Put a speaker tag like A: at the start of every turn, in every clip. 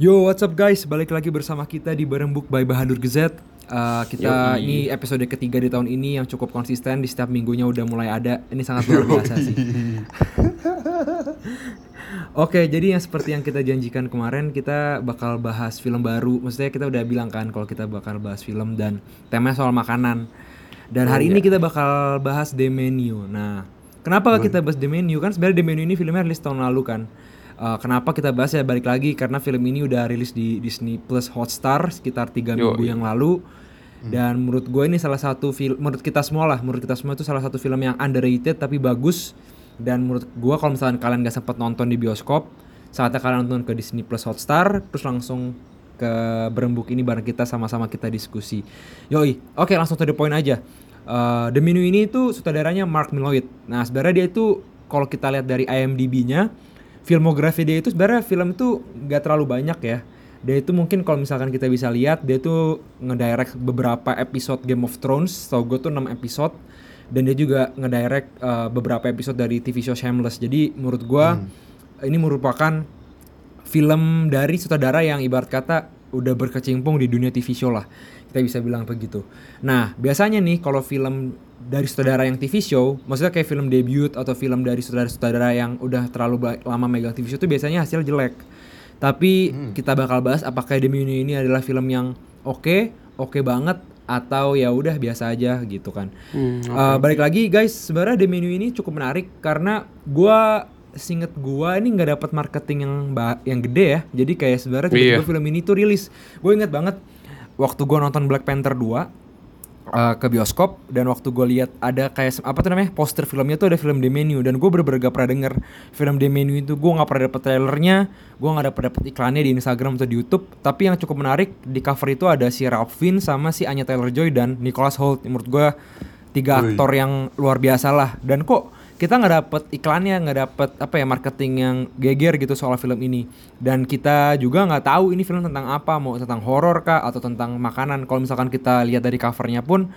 A: Yo, what's up guys? Balik lagi bersama kita di Bareng Book by Bahadur Gazette. Uh, kita
B: Yoi.
A: ini episode ketiga di tahun ini yang cukup konsisten di setiap minggunya udah mulai ada. Ini sangat luar biasa sih. Oke, jadi yang seperti yang kita janjikan kemarin kita bakal bahas film baru. Maksudnya kita udah bilang kan kalau kita bakal bahas film dan temanya soal makanan. Dan hari
B: Oh,
A: ini
B: iya.
A: kita bakal bahas The Menu. Nah, kenapa kita bahas The Menu? Kan sebenarnya The Menu ini filmnya rilis tahun lalu kan. Uh, kenapa kita bahas ya balik lagi karena film ini udah rilis di Disney Plus Hotstar sekitar tiga
B: Yo,
A: minggu
B: iya.
A: yang lalu. Dan menurut gue ini salah satu film, menurut kita semua lah, menurut kita semua itu salah satu film yang underrated tapi bagus. Dan menurut gue kalau misalkan kalian gak sempet nonton di bioskop, saatnya kalian nonton ke Disney Plus Hotstar, terus langsung ke berembuk ini bareng kita sama-sama kita diskusi. Yoi, oke langsung to the point aja. Uh, The Menu ini itu sutradaranya Mark Mylod. Nah sebenarnya dia itu kalau kita lihat dari IMDb-nya, filmografi dia itu sebenarnya film itu gak terlalu banyak ya. Dia itu mungkin kalau misalkan kita bisa lihat dia tuh ngedirect beberapa episode Game of Thrones, tau gue tuh 6 episode dan dia juga ngedirect uh, beberapa episode dari TV show Shameless. Jadi menurut gua ini merupakan film dari sutradara yang ibarat kata udah berkecimpung di dunia TV show lah. Kita bisa bilang begitu. Nah, biasanya nih kalau film dari sutradara yang TV show, maksudnya kayak film debut atau film dari sutradara-sutradara yang udah terlalu lama megang TV show itu biasanya hasil jelek. Tapi kita bakal bahas apakah The Menu ini adalah film yang oke, oke banget atau ya udah biasa aja gitu kan.
B: Hmm,
A: Uh, balik lagi guys, sebenarnya The Menu ini cukup menarik karena gua singet gua ini nggak dapat marketing yang yang gede ya. Jadi kayak sebenarnya tiba-tiba
B: Iya.
A: film ini tuh rilis. Gue inget banget waktu gua nonton Black Panther 2 uh, ke bioskop dan waktu gue lihat ada kayak apa tuh namanya poster filmnya tuh ada film The Menu dan gue bener-bener gak pernah denger film The Menu itu. Gue nggak pernah dapet trailernya gue nggak dapet dapet iklannya di Instagram atau di YouTube. Tapi yang cukup menarik di cover itu ada si Ralph Fiennes sama si Anya Taylor Joy dan Nicholas Hoult. Menurut gue tiga aktor yang luar biasa lah. Dan kok kita nggak dapet iklannya nggak dapet apa ya marketing yang geger gitu soal film ini. Dan kita juga nggak tahu ini film tentang apa mau tentang horor kah atau tentang makanan. Kalau misalkan kita lihat dari covernya pun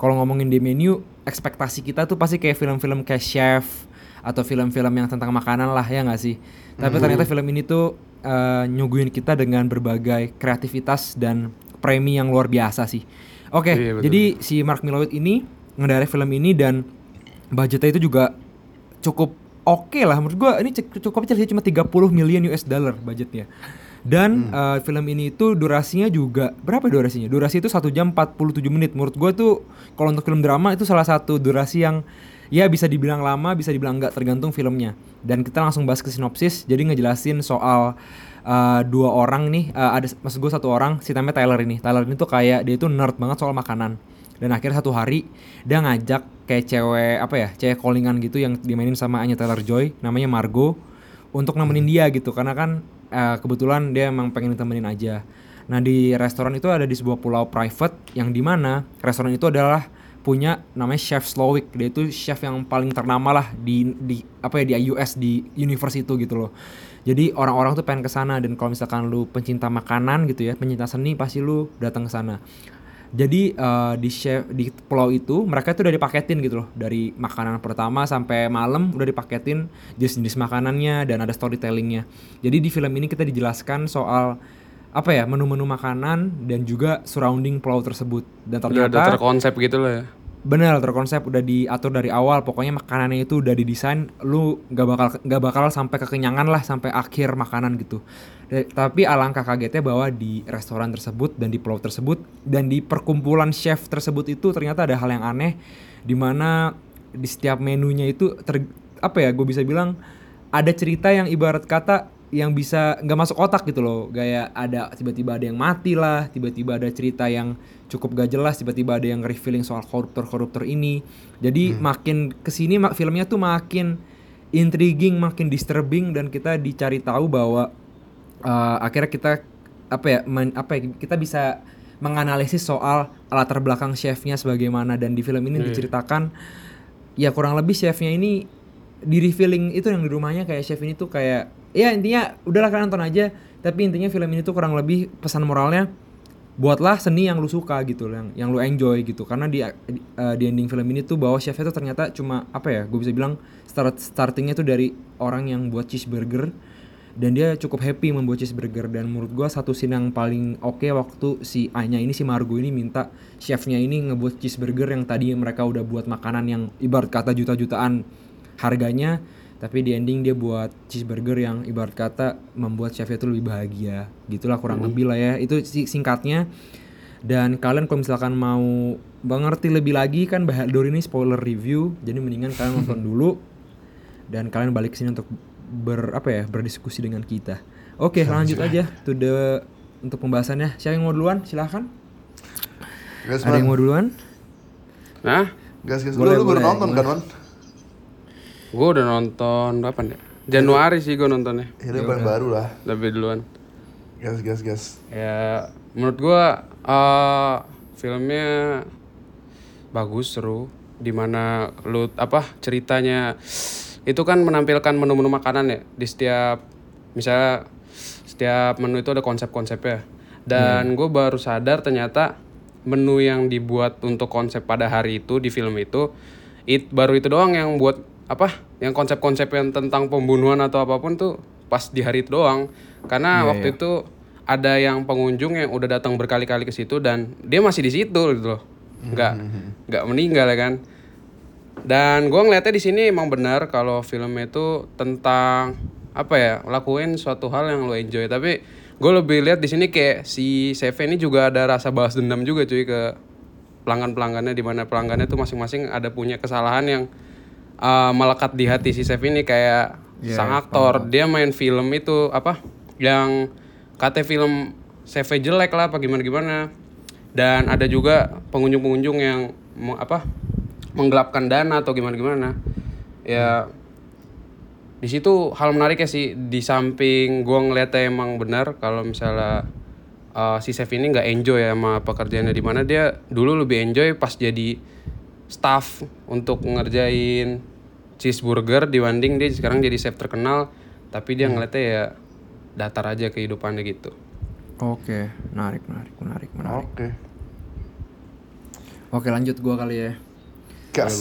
A: kalau ngomongin di menu ekspektasi kita tuh pasti kayak film-film kayak chef atau film-film yang tentang makanan lah ya nggak sih? Tapi ternyata film ini tuh eh, nyuguhin kita dengan berbagai kreativitas dan premi yang luar biasa sih. Oke
B: Iya, betul.
A: jadi si Mark Mylod ini ngedirect film ini dan budgetnya itu juga cukup oke lah. Menurut gua ini cukup kecil sih cuma 30 million US dollar budgetnya. Dan eh, film ini itu durasinya juga berapa durasinya? Durasi itu 1 jam 47 menit. Menurut gua tuh kalau untuk film drama itu salah satu durasi yang ya bisa dibilang lama bisa dibilang enggak tergantung filmnya. Dan kita langsung bahas ke sinopsis jadi ngejelasin soal eh, dua orang nih eh, ada maksud gue satu orang si namanya Tyler ini. Tyler ini tuh kayak dia itu nerd banget soal makanan dan akhirnya satu hari dia ngajak kayak cewek apa ya cewek callingan gitu yang dimainin sama Anya Taylor Joy namanya Margo untuk nemenin dia gitu. Karena kan eh, kebetulan dia emang pengen ditemenin aja. Nah di restoran itu ada di sebuah pulau private yang di mana restoran itu adalah punya namanya chef Slowick. Dia itu chef yang paling ternama lah di di apa ya di US di universe itu gitu loh. Jadi orang-orang tuh pengen ke sana dan kalau misalkan lu pencinta makanan gitu ya pencinta seni pasti lu datang ke sana jadi eh, di chef di pulau itu mereka itu udah dipaketin gitu loh dari makanan pertama sampai malam udah dipaketin jenis-jenis makanannya dan ada storytellingnya. Jadi di film ini kita dijelaskan soal apa ya menu-menu makanan dan juga surrounding pulau tersebut dan
B: Udah ada
A: ternyata
B: terkonsep gitu lah ya.
A: Bener terkonsep udah diatur dari awal. Pokoknya makanannya itu udah didesain lu nggak bakal nggak bakal sampai kekenyangan lah sampai akhir makanan gitu. Eh, tapi alangkah kagetnya bahwa di restoran tersebut dan di pulau tersebut dan di perkumpulan chef tersebut itu ternyata ada hal yang aneh di mana di setiap menunya itu ter, apa ya gue bisa bilang ada cerita yang ibarat kata yang bisa nggak masuk otak gitu loh. Kayak ada tiba-tiba ada yang mati lah tiba-tiba ada cerita yang cukup gak jelas tiba-tiba ada yang revealing soal koruptor-koruptor ini. Jadi makin ke sini mak filmnya tuh makin intriguing makin disturbing dan kita dicari tahu bahwa eh, akhirnya kita apa ya men- apa ya kita bisa menganalisis soal latar belakang chefnya sebagaimana. Dan di film ini
B: Iya.
A: diceritakan ya kurang lebih chefnya ini di revealing itu yang di rumahnya kayak chef ini tuh kayak ya intinya udahlah kalian nonton aja. Tapi intinya film ini tuh kurang lebih pesan moralnya buatlah seni yang lu suka gitu yang yang lu enjoy gitu. Karena di di, eh, di ending film ini tuh bahwa chefnya tuh ternyata cuma apa ya gue bisa bilang start startingnya tuh dari orang yang buat cheeseburger. Dan dia cukup happy membuat cheeseburger. Dan menurut gua satu scene yang paling oke waktu si Anya ini si Margo ini minta chefnya ini ngebuat cheeseburger yang tadi mereka udah buat makanan yang ibarat kata juta-jutaan harganya tapi di ending dia buat cheeseburger yang ibarat kata membuat chefnya tuh lebih bahagia. Gitulah kurang lebih lah ya. Itu si- singkatnya. Dan kalian kalau misalkan mau mengerti lebih lagi kan Bahadur ini spoiler review. Jadi mendingan kalian nonton dulu. Dan kalian balik sini untuk ber apa ya berdiskusi dengan kita. Oke lanjut aja to the untuk pembahasannya. Siapa yang mau duluan? Silahkan.
B: Gas,
A: ada yang mau duluan?
C: Nah,
B: Gas, gas.
A: Boleh,
B: lu, lu baru nonton kan, man?
C: Gue udah nonton kapan ya? Januari sih gue nontonnya.
B: Ya, lu paling baru lah.
C: Lebih duluan.
B: Gas, gas, gas.
C: Ya, menurut gua eh filmnya bagus, seru. Di mana lu apa ceritanya itu kan menampilkan menu-menu makanan ya di setiap misalnya setiap menu itu ada konsep-konsepnya. Dan gue baru sadar ternyata menu yang dibuat untuk konsep pada hari itu di film itu it baru itu doang yang buat apa yang konsep-konsep yang tentang pembunuhan atau apa pun tuh pas di hari itu doang. Karena waktu itu ada yang pengunjung yang udah datang berkali-kali ke situ dan dia masih di situ gitu loh. Nggak nggak meninggal ya kan. Dan gua ngeliatnya di sini emang benar kalau film itu tentang apa ya lakuin suatu hal yang lo enjoy. Tapi gue lebih lihat di sini kayak si Seve ini juga ada rasa balas dendam juga cuy ke pelanggan pelanggannya di mana pelanggannya tuh masing-masing ada punya kesalahan yang uh, melekat di hati si Seve ini kayak
A: Iya,
C: sang aktor. dia main film itu apa yang kata film Seve jelek lah apa gimana gimana. Dan ada juga pengunjung-pengunjung yang apa menggelapkan dana atau gimana gimana. Ya di situ hal menarik ya sih. Di samping gua ngeliatnya emang benar kalau misalnya uh, si chef ini nggak enjoy ya sama pekerjaannya di mana dia dulu lebih enjoy pas jadi staff untuk ngerjain cheeseburger dibanding dia sekarang jadi chef terkenal tapi dia ngeliatnya ya datar aja kehidupannya gitu.
A: Oke menarik menarik menarik menarik.
B: Oke.
A: oke lanjut gua kali ya.
B: Gas.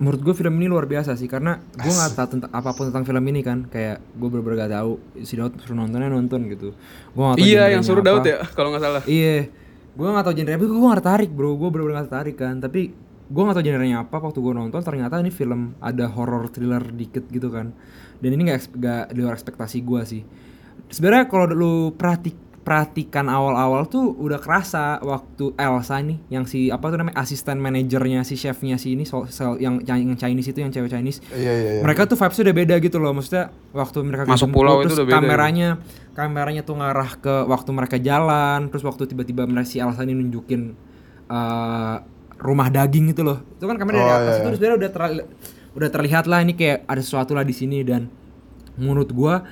A: menurut gue film ini luar biasa sih karena gue nggak tahu tentang apa pun tentang film ini kan. Kayak gue bener-bener gak tahu si Daud suruh nontonnya nonton gitu. Gue tahu
C: iya yang suruh
A: apa.
C: Daud ya kalau nggak salah.
A: Iya gue gak tahu genre tapi gue gak tertarik bro. Gue bener-bener gak tertarik kan. Tapi gue gak tahu genrenya apa. Waktu gue nonton ternyata ini film ada horror thriller dikit gitu kan. Dan ini gak, gak di luar ekspektasi gue sih. Sebenarnya kalau lu perhatik perhatikan awal-awal tuh udah kerasa waktu Elsa nih yang si apa tuh namanya asisten manajernya si chefnya si ini so- so- yang yang Chinese itu yang cewek Chinese
B: Iya, iya, iya.
A: mereka tuh vibes udah beda gitu loh maksudnya waktu mereka
C: Masuk pulau
A: terus
C: itu udah beda ya.
A: kameranya kameranya tuh ngarah ke waktu mereka jalan terus waktu tiba-tiba mereka si Elsa ini nunjukin eh, rumah daging itu loh itu kan kamera dari
B: Oh,
A: atas
B: iya,
A: itu
B: iya.
A: sebenarnya udah terli- udah terlihat lah ini kayak ada sesuatu lah di sini dan menurut gua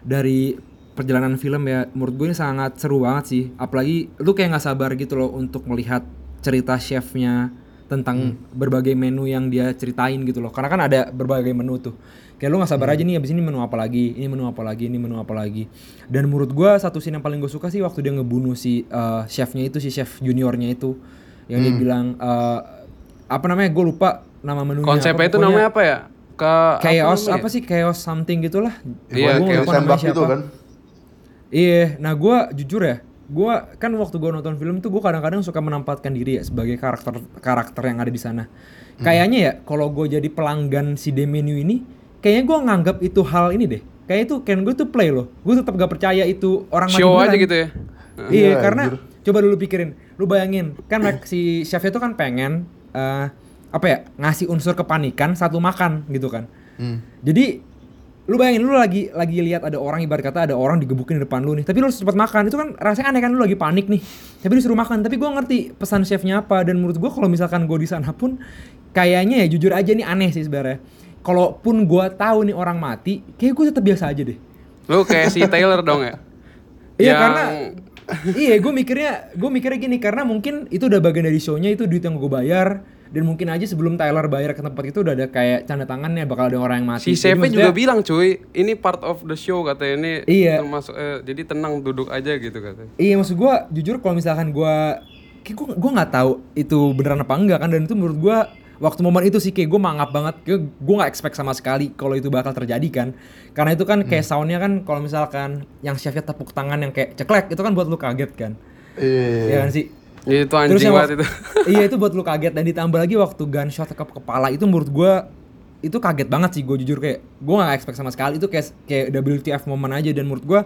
A: dari perjalanan film ya menurut gue ini sangat seru banget sih. Apalagi lu kayak nggak sabar gitu loh untuk melihat cerita chefnya tentang berbagai menu yang dia ceritain gitu loh. Karena kan ada berbagai menu tuh. Kayak lu nggak sabar aja nih abis ini menu apa lagi ini menu apa lagi ini menu apa lagi. Dan menurut gua satu scene yang paling gue suka sih waktu dia ngebunuh si eh, chefnya itu si chef juniornya itu. Yang dia bilang eh, apa namanya gue lupa nama menunya.
C: Konsepnya
A: apa,
C: itu namanya apa ya? Ke
A: chaos
C: namanya?
A: apa, sih? Chaos something gitulah.
C: Iya, chaos
A: lupa namanya
B: tembak
A: siapa.
B: gitu kan.
A: Iya, nah gue jujur ya, gue kan waktu gue nonton film tuh gue kadang-kadang suka menempatkan diri ya sebagai karakter karakter yang ada di sana. Kayaknya ya kalau gue jadi pelanggan si The Menu ini, kayaknya gue nganggap itu hal ini deh. Kayak itu kan gue tuh play loh. Gue tetap gak percaya itu orang
C: show aja gitu ya
A: Iya,
B: Iya,
A: karena
B: anjir.
A: coba dulu pikirin, lu bayangin kan si chefnya tuh kan pengen eh, apa ya ngasih unsur kepanikan satu makan gitu kan.
B: Hmm.
A: Jadi lu bayangin lu lagi lagi lihat ada orang ibarat kata ada orang digebukin di depan lu nih, tapi lu cepat makan. Itu kan rasanya aneh kan lu lagi panik nih. Tapi disuruh makan, tapi gua ngerti pesan chefnya apa dan menurut gua kalau misalkan gua di sana pun kayaknya ya jujur aja nih aneh sih sebenarnya. Kalaupun gua tahu nih orang mati, kayak gua tetap biasa aja deh.
C: lu kayak si Taylor dong ya
A: Iya
C: Yang-
A: karena iya gue mikirnya gue mikirnya gini karena mungkin itu udah bagian dari shownya itu duit yang gue bayar dan mungkin aja sebelum Tyler bayar ke tempat itu udah ada kayak tanda tangannya bakal ada orang yang mati.
C: si
A: Jadi
C: Seve juga bilang cuy ini part of the show katanya. Ini
A: Iya.
C: termasuk eh, jadi tenang duduk aja gitu katanya.
A: Iya maksud gue jujur kalau misalkan gue kayak gue gue nggak tahu itu beneran apa enggak kan? Dan itu menurut gue waktu momen itu sih kayak gue mangap banget. Gue gue nggak expect sama sekali kalau itu bakal terjadi kan? Karena itu kan kayak soundnya kan kalau misalkan yang chefnya tepuk tangan yang kayak ceklek itu kan buat lu kaget kan?
B: Iya.
A: Iya kan sih
C: itu
A: Terus
C: anjing
A: yang
C: banget itu.
A: Iya itu buat lu kaget. Dan ditambah lagi waktu gunshot ke kepala itu menurut gua itu kaget banget sih gue jujur. Kayak gue gak expect sama sekali. Itu kayak kayak WTF moment aja. Dan menurut gua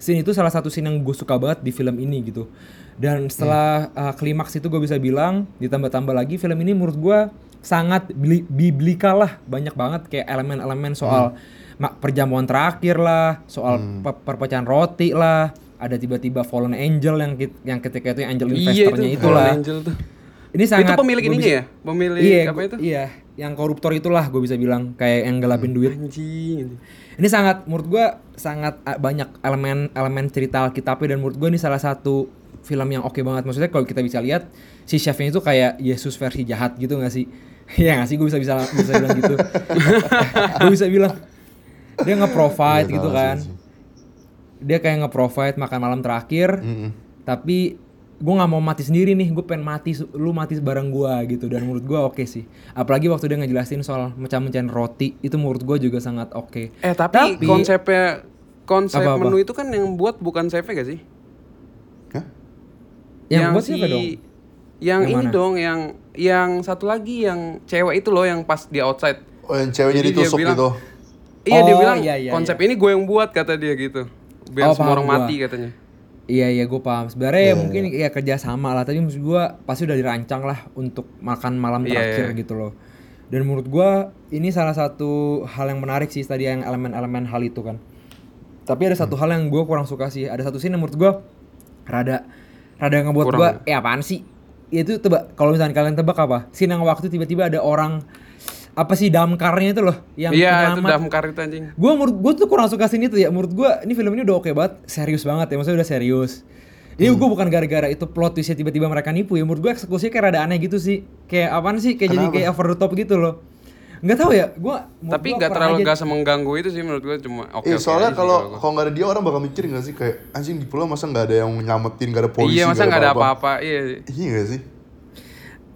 A: scene itu salah satu scene yang gue suka banget di film ini gitu. Dan setelah uh, klimaks itu gue bisa bilang ditambah-tambah lagi film ini menurut gua sangat bli- biblikal lah. Banyak banget kayak elemen-elemen soal ma- perjamuan terakhir lah soal pe- perpecahan roti lah ada tiba-tiba fallen angel yang yang ketika itu angel
C: iya itu
A: investornya itulah
C: Fallen Angel tuh
A: ini sangat
C: itu pemilik ininya
A: bisa-
C: ya pemilik
A: iya,
C: apa itu
A: Iya, yang koruptor itulah gue bisa bilang kayak yang gelapin duit.
C: anjing.
A: Ini sangat menurut gua sangat ah, banyak elemen elemen cerita Alkitabnya dan menurut gua ini salah satu film yang oke banget. Maksudnya kalau kita bisa lihat si chefnya itu kayak Yesus versi jahat gitu gak sih? Iya gak sih gue bisa bisa bisa bilang gitu. gue bisa bilang dia nge-provide
B: Iya,
A: gitu kan.
B: sih, sih.
A: Dia kayak nge-provide makan malam terakhir
B: Mm-mm.
A: tapi gue nggak mau mati sendiri nih gue pengen mati lu mati bareng gue gitu dan menurut gue oke sih apalagi waktu dia ngejelasin soal mecah-mecahin roti itu menurut gue juga sangat oke
C: eh tapi,
A: Tapi-
C: konsepnya konsep
A: Apa-apa?
C: menu itu kan yang buat bukan chef gak sih
B: Hah?
A: yang, buat siapa dong
C: yang,
A: Yang
C: ini
A: mana?
C: dong yang yang satu lagi yang cewek itu loh yang pas di outside
B: Oh yang ceweknya
C: Jadi dia
B: ditusuk
C: bilang-
B: gitu.
C: iya dia
A: Oh,
C: bilang
A: iya, iya,
C: konsep ini gue yang buat kata dia gitu biar
A: Oh,
C: semua orang
A: gua.
C: mati katanya.
A: Iya iya gue paham. Sebenarnya
B: Iya,
A: ya mungkin ya kerja sama lah. Tapi maksud gue pasti udah dirancang lah untuk makan malam
C: Iya,
A: terakhir
C: iya.
A: gitu loh. Dan menurut gue ini salah satu hal yang menarik sih tadi yang elemen-elemen hal itu kan. Tapi ada
C: Hmm.
A: satu hal yang gue kurang suka sih. Ada satu scene yang menurut gue rada rada ngebuat gue
C: ya?
A: eh apaan sih? Itu tebak kalau misalnya kalian tebak apa? Scene yang waktu tiba-tiba ada orang apa sih damkarnya itu loh yang
C: iya itu damkar itu anjing
A: Gue menurut gue tuh kurang suka scene itu ya. Menurut gue ini film ini udah oke banget, serius banget ya. Maksudnya udah serius. Ini
C: Hmm.
A: gue bukan gara-gara itu plot twistnya tiba-tiba mereka nipu ya. Menurut gue eksekusinya kayak rada aneh gitu sih. Kayak apaan sih? Kayak jadi
B: Kenapa?
A: kayak over the top gitu loh. Nggak tahu ya. Gue
C: tapi nggak terlalu gas mengganggu itu sih menurut gue cuma oke
B: Eh
C: oke
B: soalnya
C: aja
B: kalau
C: gua.
B: kalau nggak ada dia orang bakal mikir nggak sih kayak anjing di pulau masa nggak ada yang nyamatin nggak ada polisi
C: iya masa nggak ada apa-apa iya
B: Iya nggak sih?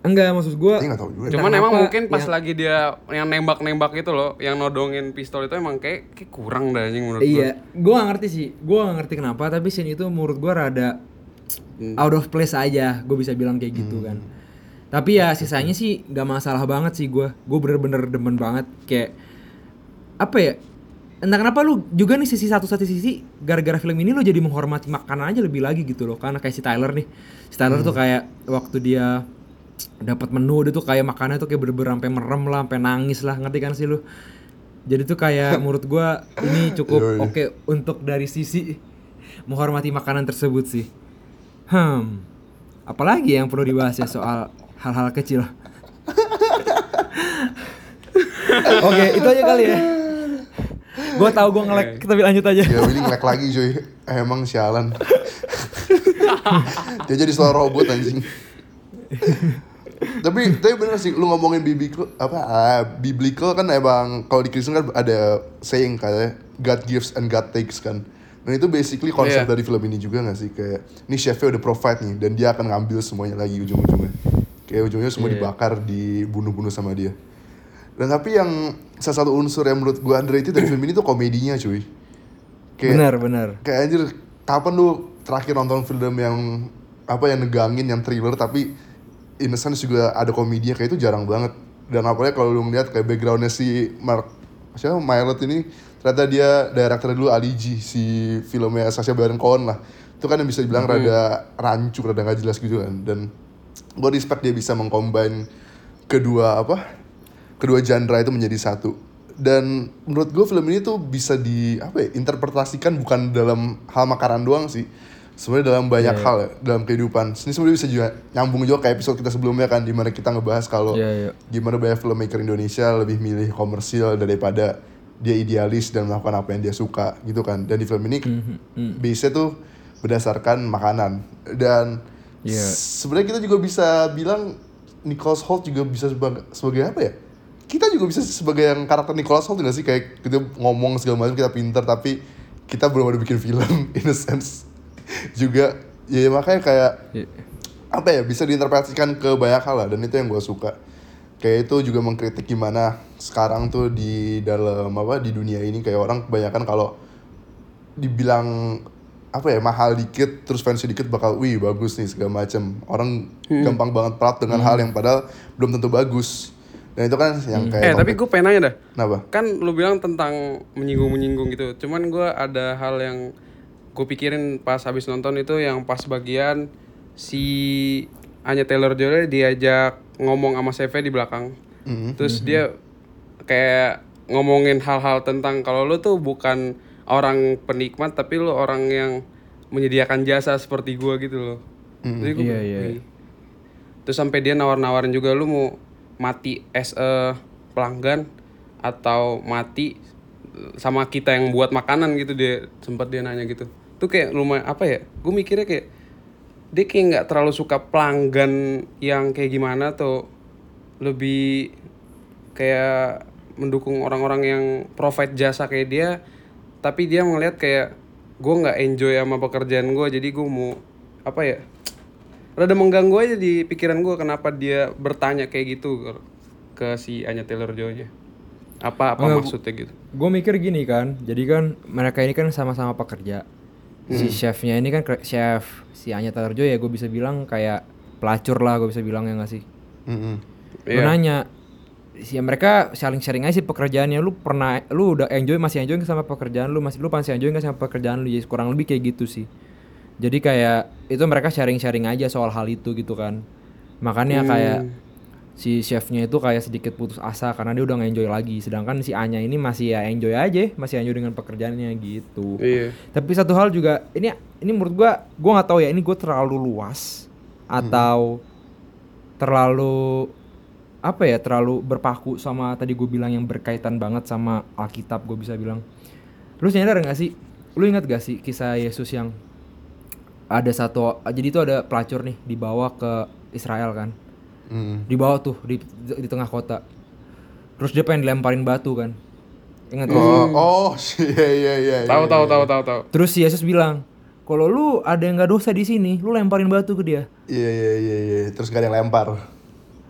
A: Enggak maksud
B: nggak tahu juga.
C: cuman
A: Kenapa
C: emang mungkin pas
A: yang-
C: lagi dia yang nembak-nembak itu loh yang nodongin pistol itu emang kayak, kayak kurang dah anjing menurut gue
A: Iya, gue gak ngerti sih. Gue gak ngerti kenapa, tapi scene itu menurut gue rada
C: Hmm.
A: out of place aja. Gue bisa bilang kayak gitu kan. Tapi ya sisanya sih gak masalah banget sih gue. Gue bener-bener demen banget kayak apa ya? Entah kenapa lu juga nih sisi satu satu sisi gara-gara film ini lu jadi menghormati makanan aja lebih lagi gitu loh. Karena kayak si Tyler nih. Si Tyler tuh kayak waktu dia dapat menu dia tuh kayak makannya tuh kayak bener-bener sampai merem lah, sampai nangis lah, ngerti kan sih lu? Jadi tuh kayak menurut gua ini cukup oke untuk dari sisi menghormati makanan tersebut sih. Hmm. Apalagi yang perlu dibahas ya soal hal-hal kecil. Oke, itu aja kali ya. Gua tahu gua ngelek, tapi lanjut aja.
B: Ya Willy ngelek lagi cuy. Emang sialan. Dia jadi suara robot anjing. tapi tapi bener sih lu ngomongin biblical apa ah, biblical kan emang kalau di Kristen kan ada saying kayak God gives and God takes kan. Dan itu basically konsep
C: Iya.
B: dari film ini juga gak sih kayak ini chefnya udah provide nih dan dia akan ngambil semuanya lagi ujung-ujungnya. Kayak ujungnya semua
C: Iya.
B: dibakar, dibunuh-bunuh sama dia. Dan tapi yang salah satu unsur yang menurut gua underrated dari film ini tuh komedinya cuy. Kayak,
A: Benar, benar.
B: kayak anjir kapan lu terakhir nonton film yang apa yang negangin yang thriller tapi in sense juga ada komedinya kayak itu jarang banget. Dan apalagi kalau lu ngeliat kayak backgroundnya si Mark siapa? Mylot ini ternyata dia director dulu Ali G si filmnya Sacha Baron Cohen lah. Itu kan yang bisa dibilang rada rancu rada nggak jelas gitu kan. Dan gue respect dia bisa mengcombine kedua apa? Kedua genre itu menjadi satu. Dan menurut gue film ini tuh bisa di apa ya interpretasikan bukan dalam hal makanan doang sih sebenarnya dalam banyak hal ya, dalam kehidupan. Ini sebenarnya bisa juga nyambung juga kayak episode kita sebelumnya kan di mana kita ngebahas kalau
A: Iya, iya.
B: gimana banyak filmmaker Indonesia lebih milih komersil daripada dia idealis dan melakukan apa yang dia suka gitu kan. Dan di film ini
A: Mhm,
B: base-nya tuh berdasarkan makanan. Dan
A: Iya.
B: sebenarnya kita juga bisa bilang Nicholas Holt juga bisa sebagai, sebagai apa ya? Kita juga bisa sebagai yang karakter Nicholas Holt nggak sih? Kayak kita ngomong segala macam kita pinter tapi kita belum ada bikin film in a sense juga ya makanya kayak
A: Iya.
B: apa ya bisa diinterpretasikan ke banyak hal lah dan itu yang gue suka. Kayak itu juga mengkritik gimana sekarang tuh di dalam apa di dunia ini kayak orang kebanyakan kalau dibilang apa ya mahal dikit terus fancy dikit bakal wih bagus nih segala macem. Orang gampang banget proud dengan hal yang padahal belum tentu bagus. Dan itu kan yang kayak
C: Eh tapi gue pengen nanya dah.
B: kenapa?
C: Kan lu bilang tentang menyinggung-menyinggung gitu. Cuman gue ada hal yang gue pikirin pas habis nonton itu yang pas bagian si Anya Taylor Joy diajak ngomong sama CV di belakang.
B: Mhm.
C: Terus dia kayak ngomongin hal-hal tentang kalau lu tuh bukan orang penikmat tapi lu orang yang menyediakan jasa seperti gua gitu loh. Jadi gua,
A: Iya, iya.
C: Terus sampai dia nawar-nawarin juga lu mau mati as a pelanggan atau mati sama kita yang buat makanan gitu dia sempat dia nanya gitu. Tuh kayak lumayan apa ya? Gue mikirnya kayak dia kayak nggak terlalu suka pelanggan yang kayak gimana tuh lebih kayak mendukung orang-orang yang provide jasa kayak dia tapi dia ngeliat kayak gue nggak enjoy sama pekerjaan gue jadi gue mau apa ya rada mengganggu aja di pikiran gue kenapa dia bertanya kayak gitu ke, ke si Anya Taylor Joy nya apa apa maksudnya gitu
A: gue mikir gini kan jadi kan mereka ini kan sama-sama pekerja si chefnya ini kan chef si Anya Taylor Joy ya gue bisa bilang kayak pelacur lah gue bisa bilang ya nggak sih?
B: Mhm.
A: Gue nanya si mereka saling sharing aja sih pekerjaannya. Lu pernah lu udah enjoy masih enjoy nggak sama pekerjaan lu? Masih lu masih enjoy nggak sama pekerjaan lu? Jadi kurang lebih kayak gitu sih. Jadi kayak itu mereka sharing sharing aja soal hal itu gitu kan. Makanya kayak si chefnya itu kayak sedikit putus asa karena dia udah nggak enjoy lagi. Sedangkan si Anya ini masih ya enjoy aja masih enjoy dengan pekerjaannya gitu.
C: Iya.
A: Tapi satu hal juga ini ini menurut gua gua nggak tahu ya ini gua terlalu luas atau terlalu apa ya terlalu berpaku sama tadi gue bilang yang berkaitan banget sama Alkitab gue bisa bilang. Lu nyadar gak sih? Lu ingat gak sih kisah Yesus yang ada satu jadi itu ada pelacur nih dibawa ke Israel kan
B: Mhm.
A: dibawa tuh di di tengah kota. Terus dia pengen dilemparin batu kan. Ingat gak?
B: oh oh iya iya iya
C: tahu
B: iya,
C: tahu
B: iya.
C: tahu tahu tahu.
A: Terus si Yesus bilang kalau lu ada yang nggak dosa di sini lu lemparin batu ke dia.
B: Iya iya iya iya. Terus gak ada yang lempar.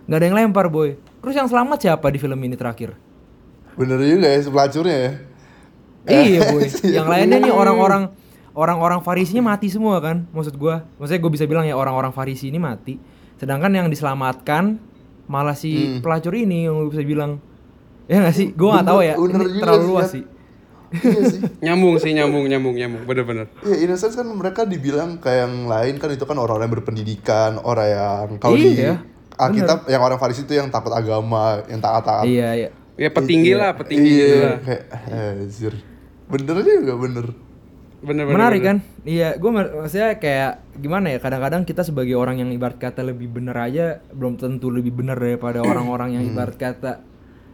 A: Nggak ada yang lempar boy. Terus yang selamat siapa di film ini terakhir?
B: Bener juga ya pelacurnya ya.
A: Iya boy. Yang lainnya nih orang-orang orang-orang farisinya mati semua kan maksud gua. Maksudnya gue bisa bilang ya orang-orang farisi ini mati sedangkan yang diselamatkan malah si pelacur ini yang bisa bilang ya nggak sih? Gue nggak tahu ya.
B: Bener- bener
A: ini terlalu
B: sih,
A: luas
B: ya.
A: sih.
B: Iya sih.
C: Nyambung sih nyambung nyambung nyambung. Bener-bener.
B: Iya, in a sense kan mereka dibilang kayak yang lain kan itu kan orang-orang yang berpendidikan, orang yang kalau di
A: Iya,
B: Alkitab yang orang Farisi itu yang takut agama, yang taat-taat.
A: iya iya.
C: Ya petinggi lah petinggi
B: iya,
C: gitu lah.
B: kayak anjir. Bener juga bener.
C: Bener-bener
A: menarik kan? Iya gue maksudnya kayak gimana ya kadang-kadang kita sebagai orang yang ibarat kata lebih bener aja belum tentu lebih bener daripada orang-orang yang ibarat kata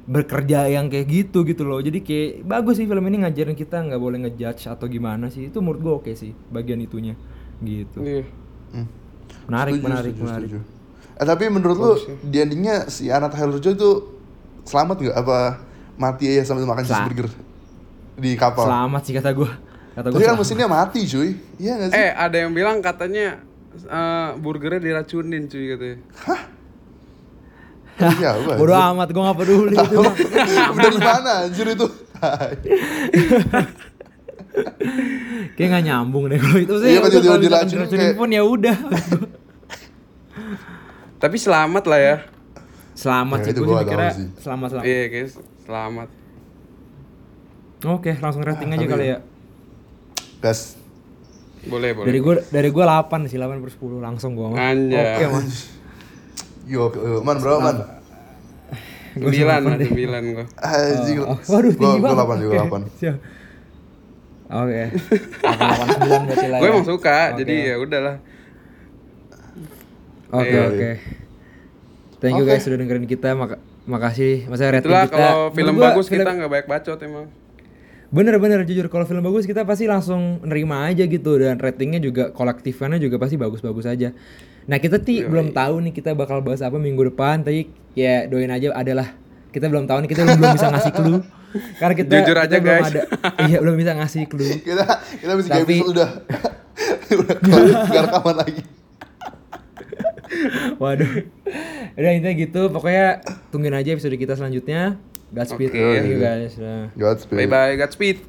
A: bekerja yang kayak gitu gitu loh. Jadi kayak bagus sih film ini ngajarin kita nggak boleh ngejudge atau gimana sih. Itu menurut gue oke sih bagian itunya. Gitu.
C: Iya.
B: Hmm.
A: menarik
B: Setuju,
A: menarik
B: setuju,
A: menarik.
B: setuju. Eh tapi menurut lu di endingnya si Taylor Joy itu selamat nggak? Apa mati aja sambil makan cheeseburger di kapal?
A: selamat sih kata gue kata gue
B: Tapi kan mesinnya mati cuy. Iya gak sih?
C: eh ada yang bilang katanya eh, burgernya diracunin cuy katanya
B: Iya, apa?
A: bodoh amat gue nggak peduli itu
B: di mana anjir itu?
A: kayak nggak nyambung deh kalau itu sih
B: Iya, kan
A: kalau misalkan
B: diracunin
A: diracunin
B: kayak-
A: pun ya udah
C: tapi selamat lah ya
A: selamat
B: Ya,
A: sih gue sih. selamat selamat
C: iya guys selamat
A: Oke, langsung rating aja
B: tapi-
A: kali ya.
B: Gas.
C: boleh boleh
A: Dari gue dari gue 8 sih, 8 per 10 langsung gue.
C: Anjay.
A: Oke, Mas.
B: Yo, yo, man bro, man.
C: sembilan sembilan gua
B: Anjing.
A: Oh, waduh tinggi
B: Gua-
A: banget.
B: Gua 8 juga
A: Oke,
B: 8.
A: siap. Oke. 8 9 berarti lah
C: gue
A: ya.
C: emang suka
A: Oke.
C: jadi ya udahlah
A: Oke,
C: Iya.
A: oke. Thank you
B: Oke.
A: guys sudah dengerin kita. Maka makasih. Masa rating
C: itulah
A: kita.
C: kalau film
A: menurut gua
C: bagus
A: film-
C: kita nggak banyak bacot emang
A: Bener-bener jujur kalau film bagus kita pasti langsung nerima aja gitu dan ratingnya juga kolektifnya juga pasti bagus-bagus aja. Nah kita ti belum tahu nih kita bakal bahas apa minggu depan. Tapi ya doain aja adalah kita belum tahu nih kita belum, belum bisa ngasih clue. Karena kita
C: Jujur
A: kita
C: aja,
A: belum
C: guys.
A: ada, iya belum bisa ngasih clue.
B: Kita kita mesti kayak
A: Tapi-
B: udah udah kelar, rekaman lagi.
A: Waduh. Udah intinya gitu. Pokoknya tungguin aja episode kita selanjutnya. Godspeed
C: Oke.
A: you guys. Nah.
B: Godspeed.
C: Bye bye, Godspeed.